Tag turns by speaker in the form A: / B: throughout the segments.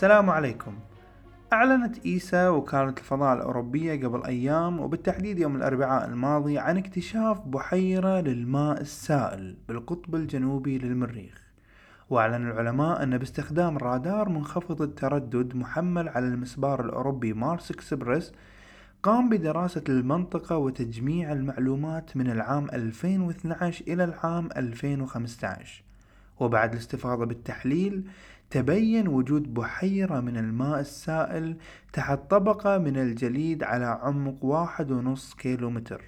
A: السلام عليكم. أعلنت إيسا وكالة الفضاء الأوروبية قبل أيام وبالتحديد يوم الأربعاء الماضي عن اكتشاف بحيرة للماء السائل بالقطب الجنوبي للمريخ. وأعلن العلماء أن باستخدام رادار منخفض التردد محمل على المسبار الأوروبي مارس إكسبرس قام بدراسة المنطقة وتجميع المعلومات من العام 2012 إلى العام 2015 وبعد الاستفاضة بالتحليل تبين وجود بحيرة من الماء السائل تحت طبقة من الجليد على عمق واحد ونص كيلومتر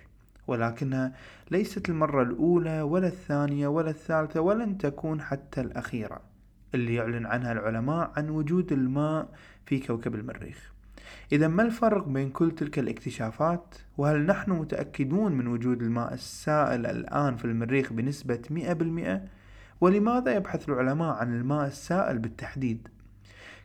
A: ولكنها ليست المرة الأولى ولا الثانية ولا الثالثة ولن تكون حتى الأخيرة اللي يعلن عنها العلماء عن وجود الماء في كوكب المريخ إذا ما الفرق بين كل تلك الاكتشافات؟ وهل نحن متأكدون من وجود الماء السائل الآن في المريخ بنسبة 100%؟ ولماذا يبحث العلماء عن الماء السائل بالتحديد؟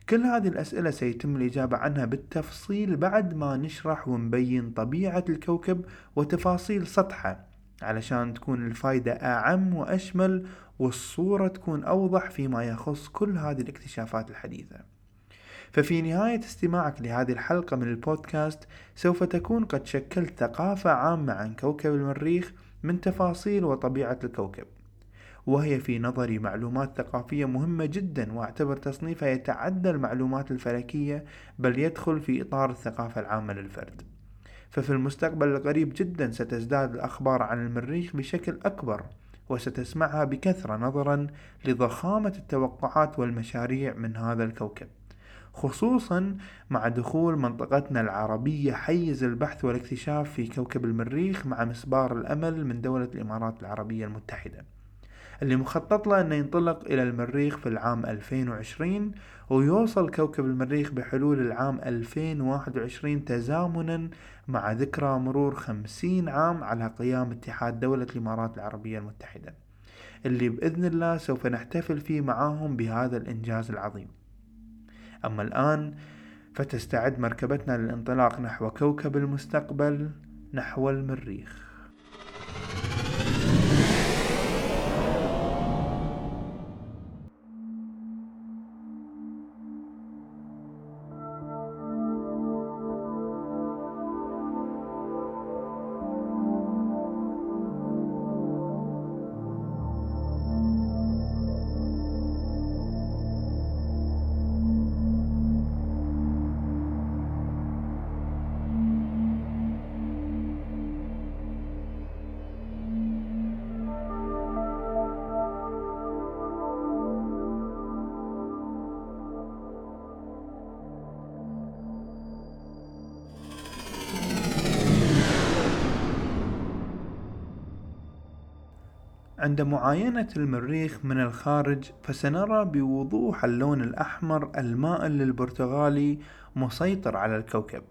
A: كل هذه الأسئلة سيتم الإجابة عنها بالتفصيل بعد ما نشرح ونبين طبيعة الكوكب وتفاصيل سطحه علشان تكون الفايدة أعم وأشمل والصورة تكون أوضح فيما يخص كل هذه الاكتشافات الحديثة ففي نهاية استماعك لهذه الحلقة من البودكاست سوف تكون قد شكلت ثقافة عامة عن كوكب المريخ من تفاصيل وطبيعة الكوكب وهي في نظري معلومات ثقافية مهمة جدا واعتبر تصنيفها يتعدى المعلومات الفلكية بل يدخل في إطار الثقافة العامة للفرد. ففي المستقبل القريب جدا ستزداد الأخبار عن المريخ بشكل أكبر وستسمعها بكثرة نظرا لضخامة التوقعات والمشاريع من هذا الكوكب. خصوصا مع دخول منطقتنا العربية حيز البحث والاكتشاف في كوكب المريخ مع مسبار الأمل من دولة الإمارات العربية المتحدة. اللي مخطط له أنه ينطلق إلى المريخ في العام 2020 ويوصل كوكب المريخ بحلول العام 2021 تزامنا مع ذكرى مرور 50 عام على قيام اتحاد دولة الإمارات العربية المتحدة. اللي بإذن الله سوف نحتفل فيه معاهم بهذا الإنجاز العظيم. أما الآن فتستعد مركبتنا للانطلاق نحو كوكب المستقبل نحو المريخ. عند معاينة المريخ من الخارج فسنرى بوضوح اللون الأحمر المائل للبرتغالي مسيطر على الكوكب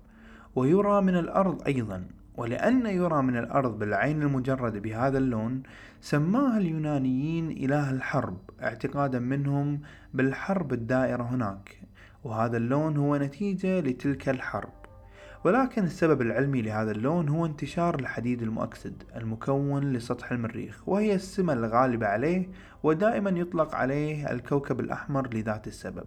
A: ويرى من الأرض أيضا ولأن يرى من الأرض بالعين المجردة بهذا اللون سماه اليونانيين إله الحرب اعتقادا منهم بالحرب الدائرة هناك وهذا اللون هو نتيجة لتلك الحرب. ولكن السبب العلمي لهذا اللون هو انتشار الحديد المؤكسد المكون لسطح المريخ وهي السمة الغالبة عليه ودائما يطلق عليه الكوكب الأحمر لذات السبب.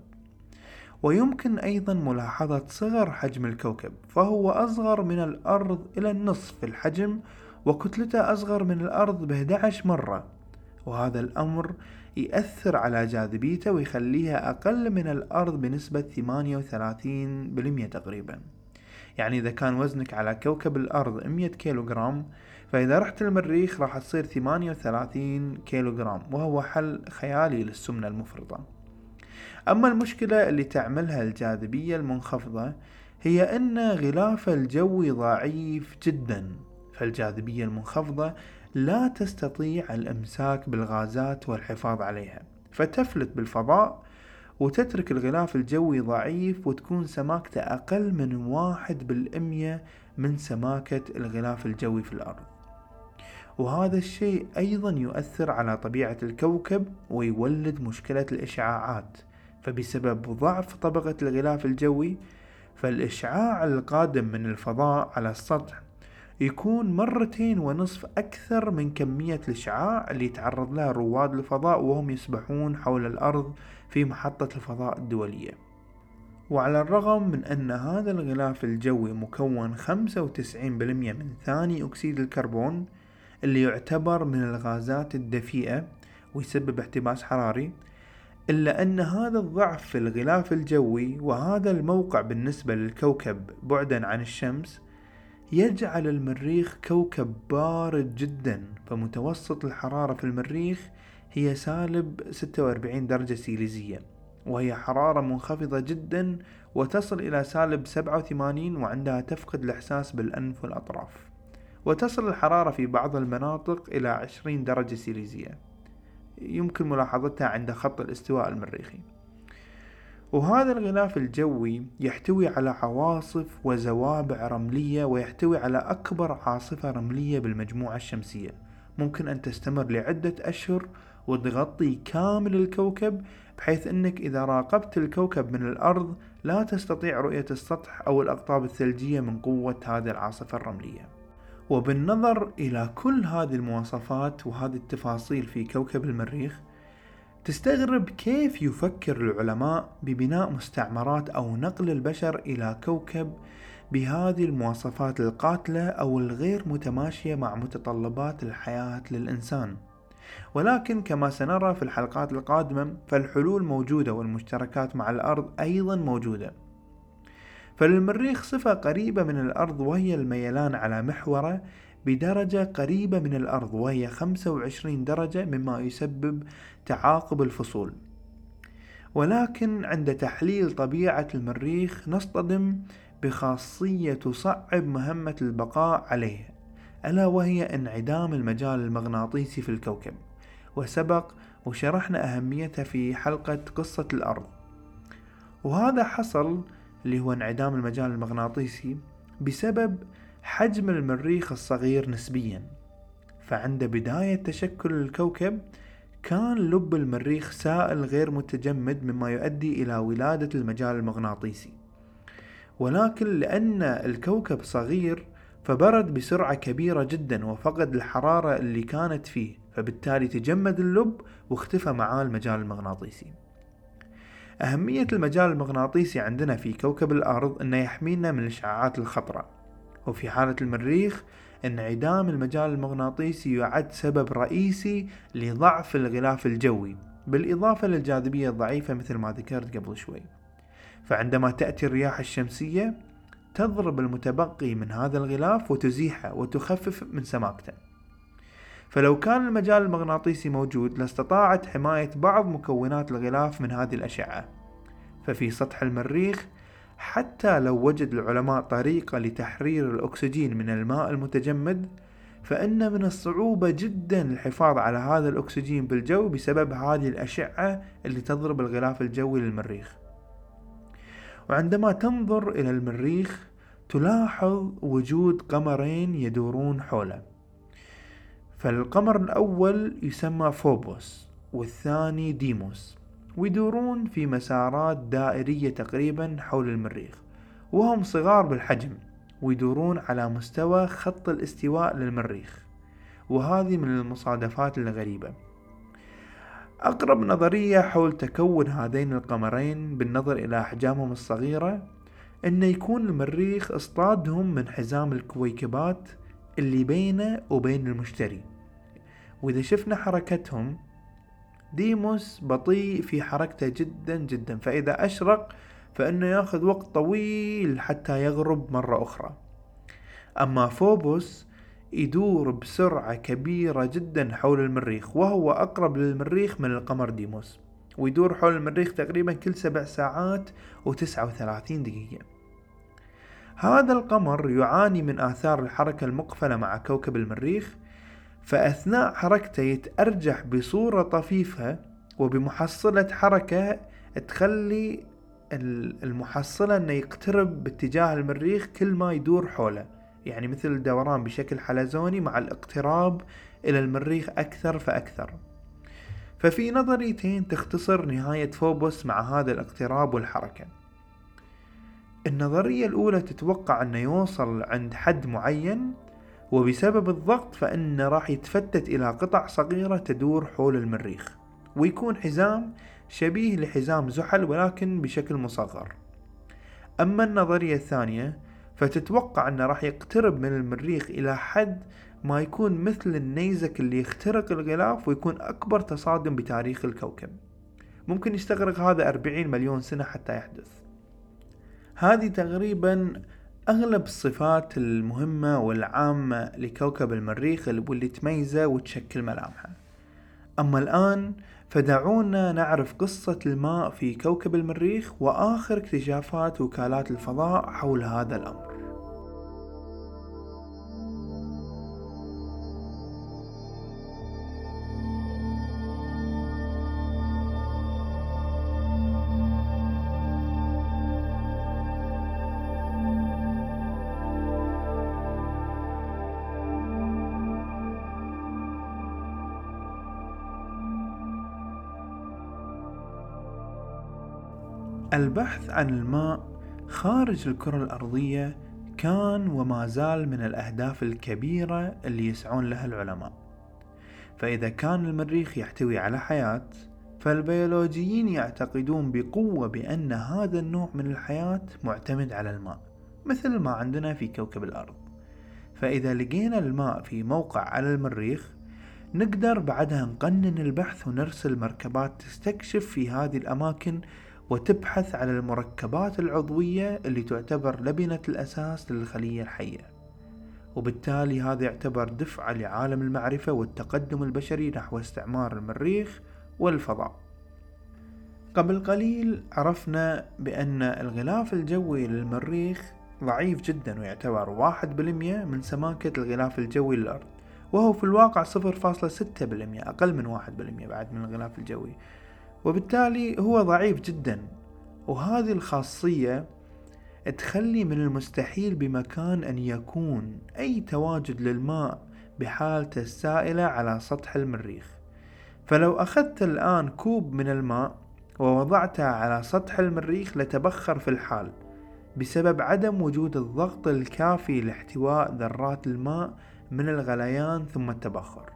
A: ويمكن أيضا ملاحظة صغر حجم الكوكب فهو أصغر من الأرض إلى النصف في الحجم وكتلته أصغر من الأرض ب 11 مرة. وهذا الأمر يأثر على جاذبيته ويخليها أقل من الأرض بنسبة 38% تقريبا. يعني إذا كان وزنك على كوكب الأرض 100 كيلو جرام فإذا رحت المريخ راح تصير 38 كيلو جرام وهو حل خيالي للسمنة المفرطة. أما المشكلة اللي تعملها الجاذبية المنخفضة هي أن غلاف الجوي ضعيف جدا. فالجاذبية المنخفضة لا تستطيع الإمساك بالغازات والحفاظ عليها. فتفلت بالفضاء وتترك الغلاف الجوي ضعيف وتكون سماكته أقل من واحد بالأمية من سماكة الغلاف الجوي في الأرض. وهذا الشيء أيضا يؤثر على طبيعة الكوكب ويولد مشكلة الإشعاعات. فبسبب ضعف طبقة الغلاف الجوي فالإشعاع القادم من الفضاء على السطح يكون مرتين ونصف أكثر من كمية الإشعاع اللي يتعرض لها رواد الفضاء وهم يسبحون حول الأرض في محطة الفضاء الدولية. وعلى الرغم من أن هذا الغلاف الجوي مكون 95% من ثاني أكسيد الكربون اللي يعتبر من الغازات الدفيئة ويسبب احتباس حراري إلا أن هذا الضعف في الغلاف الجوي وهذا الموقع بالنسبة للكوكب بعدا عن الشمس يجعل المريخ كوكب بارد جدا فمتوسط الحرارة في المريخ هي سالب 46 درجة سيليزية وهي حرارة منخفضة جدا وتصل إلى سالب 87 وعندها تفقد الإحساس بالأنف والأطراف. وتصل الحرارة في بعض المناطق إلى 20 درجة سيليزية. يمكن ملاحظتها عند خط الاستواء المريخي. وهذا الغلاف الجوي يحتوي على عواصف وزوابع رملية ويحتوي على أكبر عاصفة رملية بالمجموعة الشمسية. ممكن أن تستمر لعدة أشهر وتغطي كامل الكوكب بحيث أنك إذا راقبت الكوكب من الأرض لا تستطيع رؤية السطح أو الأقطاب الثلجية من قوة هذه العاصفة الرملية. وبالنظر إلى كل هذه المواصفات وهذه التفاصيل في كوكب المريخ تستغرب كيف يفكر العلماء ببناء مستعمرات أو نقل البشر إلى كوكب بهذه المواصفات القاتلة أو الغير متماشية مع متطلبات الحياة للإنسان. ولكن كما سنرى في الحلقات القادمة فالحلول موجودة والمشتركات مع الأرض أيضا موجودة. فللمريخ صفة قريبة من الأرض وهي الميلان على محوره بدرجة قريبة من الأرض وهي 25 درجة مما يسبب تعاقب الفصول. ولكن عند تحليل طبيعة المريخ نصطدم بخاصية تصعب مهمة البقاء عليه. ألا وهي انعدام المجال المغناطيسي في الكوكب وسبق وشرحنا أهميتها في حلقة قصة الأرض. وهذا حصل اللي هو انعدام المجال المغناطيسي بسبب حجم المريخ الصغير نسبيا. فعند بداية تشكل الكوكب كان لب المريخ سائل غير متجمد مما يؤدي إلى ولادة المجال المغناطيسي. ولكن لأن الكوكب صغير فبرد بسرعة كبيرة جدا وفقد الحرارة اللي كانت فيه فبالتالي تجمد اللب واختفى معاه المجال المغناطيسي. أهمية المجال المغناطيسي عندنا في كوكب الأرض أنه يحمينا من الإشعاعات الخطرة. وفي حالة المريخ انعدام المجال المغناطيسي يعد سبب رئيسي لضعف الغلاف الجوي بالإضافة للجاذبية الضعيفة مثل ما ذكرت قبل شوي. فعندما تأتي الرياح الشمسية تضرب المتبقي من هذا الغلاف وتزيحه وتخفف من سماكته. فلو كان المجال المغناطيسي موجود لاستطاعت حماية بعض مكونات الغلاف من هذه الأشعة. ففي سطح المريخ حتى لو وجد العلماء طريقة لتحرير الأكسجين من الماء المتجمد فإن من الصعوبة جدا الحفاظ على هذا الأكسجين بالجو بسبب هذه الأشعة اللي تضرب الغلاف الجوي للمريخ. وعندما تنظر إلى المريخ تلاحظ وجود قمرين يدورون حوله. فالقمر الأول يسمى فوبوس والثاني ديموس ويدورون في مسارات دائرية تقريبا حول المريخ وهم صغار بالحجم ويدورون على مستوى خط الاستواء للمريخ وهذه من المصادفات الغريبة. أقرب نظرية حول تكون هذين القمرين بالنظر إلى أحجامهم الصغيرة أن يكون المريخ اصطادهم من حزام الكويكبات اللي بينه وبين المشتري. وإذا شفنا حركتهم ديموس بطيء في حركته جدا جدا. فإذا أشرق فإنه يأخذ وقت طويل حتى يغرب مرة أخرى. أما فوبوس يدور بسرعة كبيرة جدا حول المريخ وهو أقرب للمريخ من القمر ديموس. ويدور حول المريخ تقريبا كل سبع ساعات وتسعة وثلاثين دقيقة. هذا القمر يعاني من آثار الحركة المقفلة مع كوكب المريخ فأثناء حركته يتأرجح بصورة طفيفة وبمحصلة حركة تخلي المحصلة إنه يقترب باتجاه المريخ كل ما يدور حوله. يعني مثل الدوران بشكل حلزوني مع الاقتراب إلى المريخ أكثر فأكثر. ففي نظريتين تختصر نهاية فوبوس مع هذا الاقتراب والحركة. النظرية الأولى تتوقع أنه يوصل عند حد معين وبسبب الضغط فإنه راح يتفتت إلى قطع صغيرة تدور حول المريخ ويكون حزام شبيه لحزام زحل ولكن بشكل مصغر. أما النظرية الثانية فتتوقع أنه راح يقترب من المريخ إلى حد ما يكون مثل النيزك اللي يخترق الغلاف ويكون أكبر تصادم بتاريخ الكوكب. ممكن يستغرق هذا أربعين مليون سنة حتى يحدث. هذه تقريبا أغلب الصفات المهمة والعامة لكوكب المريخ واللي تميزه وتشكل ملامحه. أما الآن فدعونا نعرف قصة الماء في كوكب المريخ وآخر اكتشافات وكالات الفضاء حول هذا الأمر. البحث عن الماء خارج الكرة الأرضية كان وما زال من الأهداف الكبيرة اللي يسعون لها العلماء. فإذا كان المريخ يحتوي على حياة فالبيولوجيين يعتقدون بقوة بأن هذا النوع من الحياة معتمد على الماء مثل ما عندنا في كوكب الأرض. فإذا لقينا الماء في موقع على المريخ نقدر بعدها نقنن البحث ونرسل مركبات تستكشف في هذه الأماكن وتبحث على المركبات العضوية اللي تعتبر لبنة الأساس للخلية الحية. وبالتالي هذا يعتبر دفعة لعالم المعرفة والتقدم البشري نحو استعمار المريخ والفضاء. قبل قليل عرفنا بأن الغلاف الجوي للمريخ ضعيف جدا ويعتبر واحد بالمية من سماكة الغلاف الجوي للأرض وهو في الواقع صفر فاصلة ستة بالمية أقل من واحد بالمية بعد من الغلاف الجوي. وبالتالي هو ضعيف جدا. وهذه الخاصية تخلي من المستحيل بمكان أن يكون أي تواجد للماء بحالته السائلة على سطح المريخ. فلو أخذت الآن كوب من الماء ووضعته على سطح المريخ لتبخر في الحال بسبب عدم وجود الضغط الكافي لاحتواء ذرات الماء من الغليان ثم التبخر.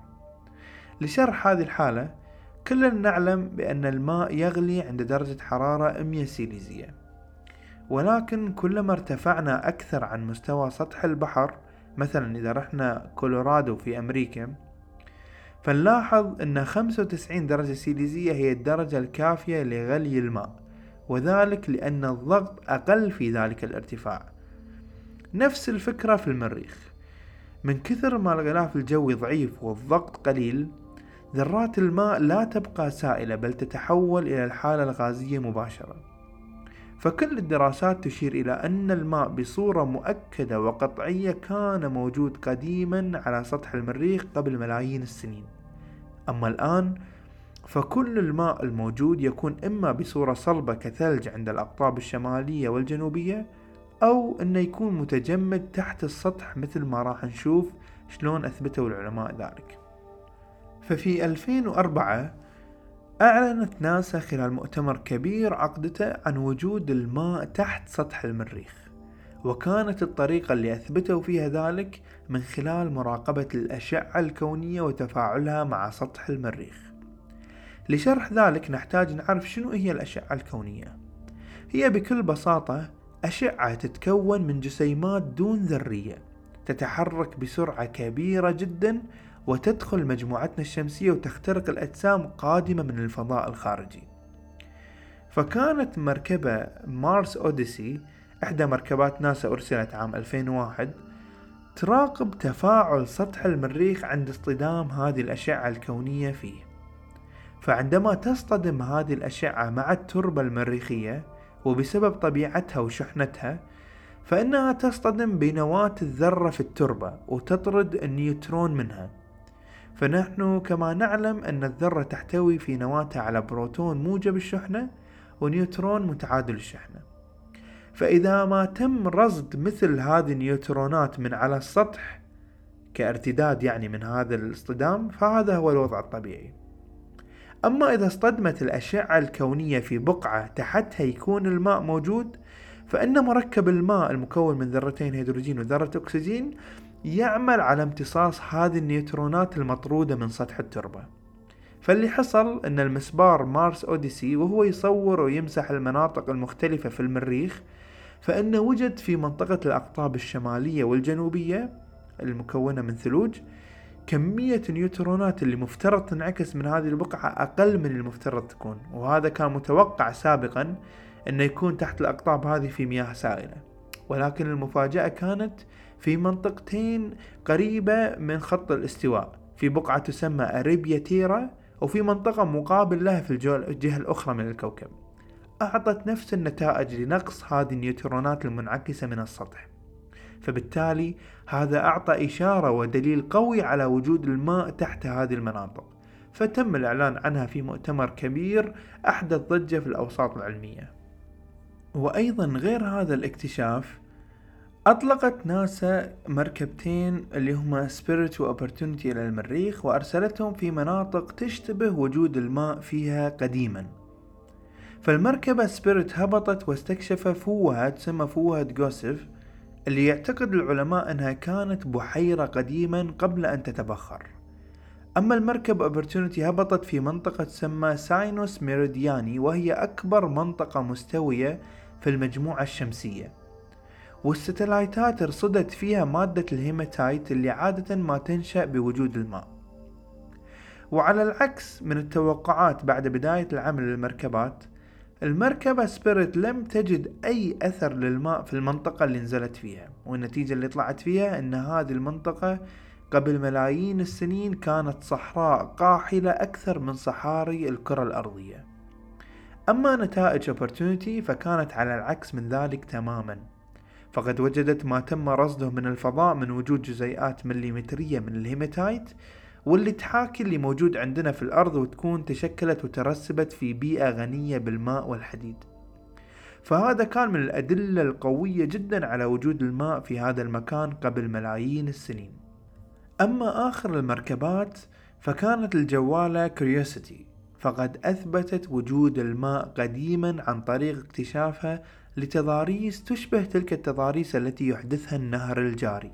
A: لشرح هذه الحالة كلنا نعلم بأن الماء يغلي عند درجة حرارة 100 سيليزية. ولكن كلما ارتفعنا أكثر عن مستوى سطح البحر مثلا إذا رحنا كولورادو في أمريكا فنلاحظ أن 95 درجة سيليزية هي الدرجة الكافية لغلي الماء وذلك لأن الضغط أقل في ذلك الارتفاع. نفس الفكرة في المريخ. من كثر ما الغلاف الجوي ضعيف والضغط قليل ذرات الماء لا تبقى سائلة بل تتحول إلى الحالة الغازية مباشرة. فكل الدراسات تشير إلى أن الماء بصورة مؤكدة وقطعية كان موجود قديما على سطح المريخ قبل ملايين السنين. أما الآن فكل الماء الموجود يكون إما بصورة صلبة كثلج عند الأقطاب الشمالية والجنوبية أو أنه يكون متجمد تحت السطح مثل ما راح نشوف شلون أثبتوا العلماء ذلك. ففي 2004 أعلنت ناسا خلال مؤتمر كبير عقدته عن وجود الماء تحت سطح المريخ وكانت الطريقة اللي أثبتوا فيها ذلك من خلال مراقبة الأشعة الكونية وتفاعلها مع سطح المريخ. لشرح ذلك نحتاج نعرف شنو هي الأشعة الكونية. هي بكل بساطة أشعة تتكون من جسيمات دون ذرية تتحرك بسرعة كبيرة جدا وتدخل مجموعتنا الشمسية وتخترق الأجسام قادمة من الفضاء الخارجي. فكانت مركبة مارس أوديسي إحدى مركبات ناسا أرسلت عام 2001 تراقب تفاعل سطح المريخ عند اصطدام هذه الأشعة الكونية فيه. فعندما تصطدم هذه الأشعة مع التربة المريخية وبسبب طبيعتها وشحنتها فإنها تصطدم بنواة الذرة في التربة وتطرد النيوترون منها. فنحن كما نعلم أن الذرة تحتوي في نواتها على بروتون موجب الشحنة ونيوترون متعادل الشحنة. فإذا ما تم رصد مثل هذه النيوترونات من على السطح كارتداد يعني من هذا الاصطدام فهذا هو الوضع الطبيعي. أما إذا اصطدمت الأشعة الكونية في بقعة تحتها يكون الماء موجود فإن مركب الماء المكون من ذرتين هيدروجين وذرة أكسجين يعمل على امتصاص هذه النيوترونات المطرودة من سطح التربة. فاللي حصل أن المسبار مارس أوديسي وهو يصور ويمسح المناطق المختلفة في المريخ فإنه وجد في منطقة الأقطاب الشمالية والجنوبية المكونة من ثلوج كمية النيوترونات اللي مفترض تنعكس من هذه البقعة أقل من المفترض تكون. وهذا كان متوقع سابقا أنه يكون تحت الأقطاب هذه في مياه سائلة. ولكن المفاجأة كانت في منطقتين قريبة من خط الاستواء. في بقعة تسمى أريبيا تيرا وفي منطقة مقابل لها في الجهة الأخرى من الكوكب. أعطت نفس النتائج لنقص هذه النيوترونات المنعكسة من السطح. فبالتالي هذا أعطى إشارة ودليل قوي على وجود الماء تحت هذه المناطق. فتم الإعلان عنها في مؤتمر كبير أحدث ضجة في الأوساط العلمية. وأيضا غير هذا الاكتشاف أطلقت ناسا مركبتين اللي هما سبيريت وأوبرتونيتي إلى المريخ وأرسلتهم في مناطق تشتبه وجود الماء فيها قديما. فالمركبة سبيريت هبطت واستكشف فوهة تسمى فوهة جوسيف اللي يعتقد العلماء أنها كانت بحيرة قديما قبل أن تتبخر. أما المركبة أوبرتونيتي هبطت في منطقة تسمى ساينوس ميريدياني وهي أكبر منطقة مستوية في المجموعة الشمسية. والستلايتات رصدت فيها مادة الهيماتايت اللي عادة ما تنشأ بوجود الماء. وعلى العكس من التوقعات بعد بداية العمل للمركبات المركبة سبيريت لم تجد أي أثر للماء في المنطقة اللي نزلت فيها. والنتيجة اللي طلعت فيها أن هذه المنطقة قبل ملايين السنين كانت صحراء قاحلة أكثر من صحاري الكرة الأرضية. أما نتائج اوبرتونيتي فكانت على العكس من ذلك تماما. فقد وجدت ما تم رصده من الفضاء من وجود جزيئات مليمترية من الهيماتايت واللي تحاكي اللي موجود عندنا في الأرض وتكون تشكلت وترسبت في بيئة غنية بالماء والحديد. فهذا كان من الأدلة القوية جدا على وجود الماء في هذا المكان قبل ملايين السنين. أما آخر المركبات فكانت الجوالة كريوسيتي فقد أثبتت وجود الماء قديما عن طريق اكتشافها لتضاريس تشبه تلك التضاريس التي يحدثها النهر الجاري.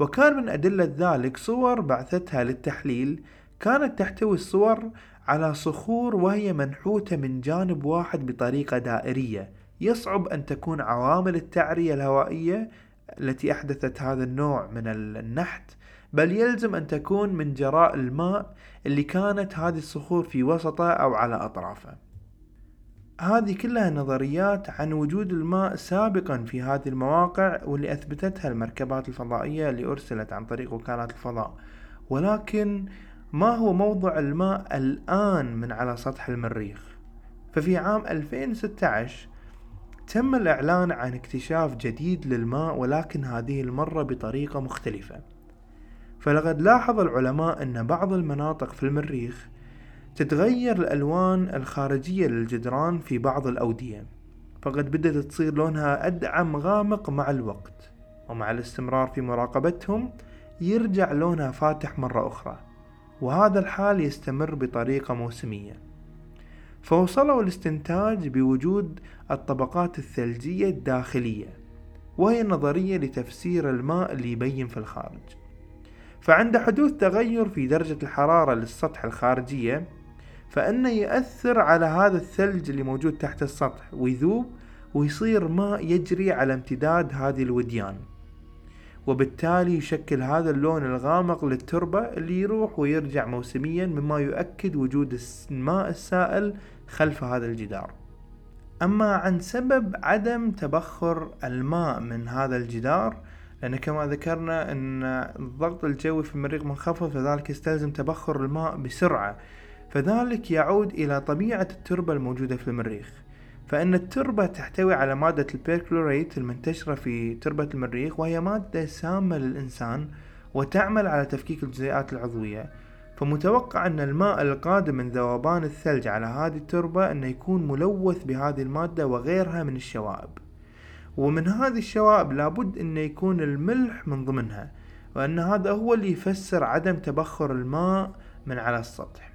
A: وكان من أدلة ذلك صور بعثتها للتحليل. كانت تحتوي الصور على صخور وهي منحوتة من جانب واحد بطريقة دائرية. يصعب أن تكون عوامل التعرية الهوائية التي أحدثت هذا النوع من النحت بل يلزم أن تكون من جراء الماء اللي كانت هذه الصخور في وسطه أو على أطرافه. هذه كلها نظريات عن وجود الماء سابقا في هذه المواقع واللي أثبتتها المركبات الفضائية اللي أرسلت عن طريق وكالات الفضاء. ولكن ما هو موضع الماء الآن من على سطح المريخ؟ ففي عام 2016 تم الإعلان عن اكتشاف جديد للماء ولكن هذه المرة بطريقة مختلفة. فلقد لاحظ العلماء أن بعض المناطق في المريخ تتغير الألوان الخارجية للجدران في بعض الأودية فقد بدأت تصير لونها أدعم غامق مع الوقت ومع الاستمرار في مراقبتهم يرجع لونها فاتح مرة أخرى وهذا الحال يستمر بطريقة موسمية. فوصلوا الاستنتاج بوجود الطبقات الثلجية الداخلية وهي نظرية لتفسير الماء اللي يبين في الخارج. فعند حدوث تغير في درجة الحرارة للسطح الخارجية فإنه يأثر على هذا الثلج اللي موجود تحت السطح ويذوب ويصير ماء يجري على امتداد هذه الوديان. وبالتالي يشكل هذا اللون الغامق للتربة اللي يروح ويرجع موسميا مما يؤكد وجود الماء السائل خلف هذا الجدار. أما عن سبب عدم تبخر الماء من هذا الجدار لأن كما ذكرنا أن الضغط الجوي في المريخ منخفض فذلك يستلزم تبخر الماء بسرعة. فذلك يعود إلى طبيعة التربة الموجودة في المريخ. فإن التربة تحتوي على مادة البيركلوريت المنتشرة في تربة المريخ وهي مادة سامة للإنسان وتعمل على تفكيك الجزيئات العضوية. فمتوقع أن الماء القادم من ذوبان الثلج على هذه التربة أنه يكون ملوث بهذه المادة وغيرها من الشوائب. ومن هذه الشوائب لابد أنه يكون الملح من ضمنها وأن هذا هو اللي يفسر عدم تبخر الماء من على السطح.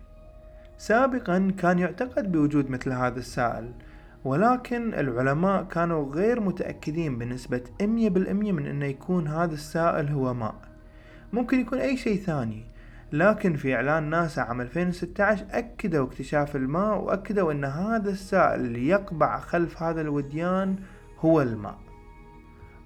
A: سابقا كان يعتقد بوجود مثل هذا السائل ولكن العلماء كانوا غير متأكدين بنسبة 100% من أنه يكون هذا السائل هو ماء. ممكن يكون أي شيء ثاني لكن في إعلان ناسا عام 2016 أكدوا اكتشاف الماء وأكدوا أن هذا السائل اللي يقبع خلف هذا الوديان هو الماء.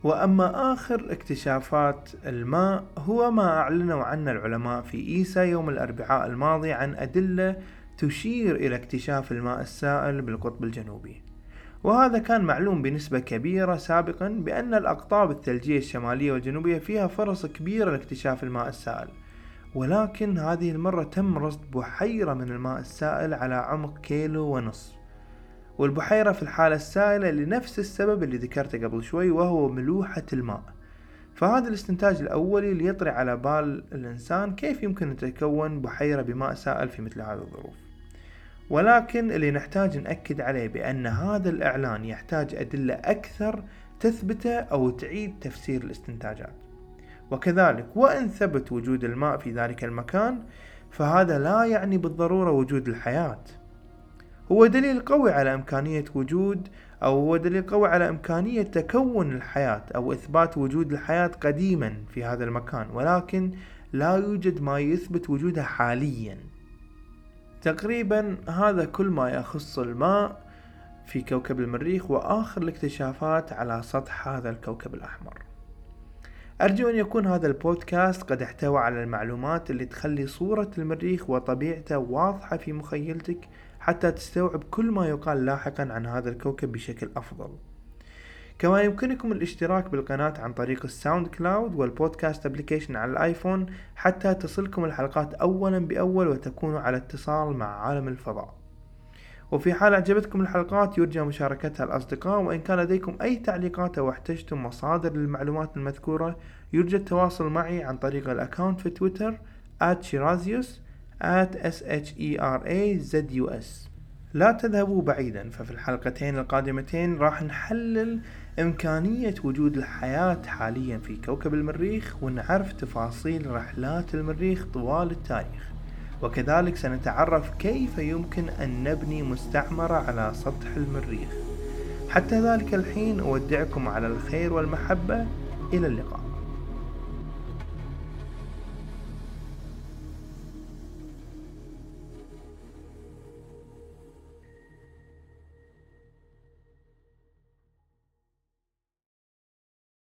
A: وأما آخر اكتشافات الماء هو ما أعلنوا عنه العلماء في إيسا يوم الأربعاء الماضي عن أدلة تشير إلى اكتشاف الماء السائل بالقطب الجنوبي. وهذا كان معلوم بنسبة كبيرة سابقا بأن الأقطاب الثلجية الشمالية والجنوبية فيها فرص كبيرة لاكتشاف الماء السائل. ولكن هذه المرة تم رصد بحيرة من الماء السائل على عمق كيلو ونصف. والبحيرة في الحالة السائلة لنفس السبب اللي ذكرته قبل شوي وهو ملوحة الماء. فهذا الاستنتاج الأولي ليطري على بال الإنسان كيف يمكن أن تتكون بحيرة بماء سائل في مثل هذه الظروف. ولكن اللي نحتاج نأكد عليه بأن هذا الإعلان يحتاج أدلة أكثر تثبته أو تعيد تفسير الاستنتاجات. وكذلك وإن ثبت وجود الماء في ذلك المكان فهذا لا يعني بالضرورة وجود الحياة. هو دليل قوي على إمكانية وجود أو هو دليل قوي على إمكانية تكون الحياة أو إثبات وجود الحياة قديما في هذا المكان ولكن لا يوجد ما يثبت وجودها حاليا. تقريبا هذا كل ما يخص الماء في كوكب المريخ وآخر الاكتشافات على سطح هذا الكوكب الأحمر. أرجو أن يكون هذا البودكاست قد احتوى على المعلومات اللي تخلي صورة المريخ وطبيعته واضحة في مخيلتك حتى تستوعب كل ما يقال لاحقا عن هذا الكوكب بشكل أفضل. كما يمكنكم الاشتراك بالقناة عن طريق ال SoundCloud والبودكاست application على ال iPhone حتى تصلكم الحلقات اولا بأول وتكونوا على اتصال مع عالم الفضاء. وفي حال أعجبتكم الحلقات يرجى مشاركتها الأصدقاء وإن كان لديكم أي تعليقات أو احتجتم مصادر للمعلومات المذكورة يرجى التواصل معي عن طريق الأكاونت في تويتر @shirazius @sherazus لا تذهبوا بعيدا ففي الحلقتين القادمتين راح نحلل إمكانية وجود الحياة حاليا في كوكب المريخ ونعرف تفاصيل رحلات المريخ طوال التاريخ. وكذلك سنتعرف كيف يمكن أن نبني مستعمرة على سطح المريخ. حتى ذلك الحين أودعكم على الخير والمحبة. إلى اللقاء.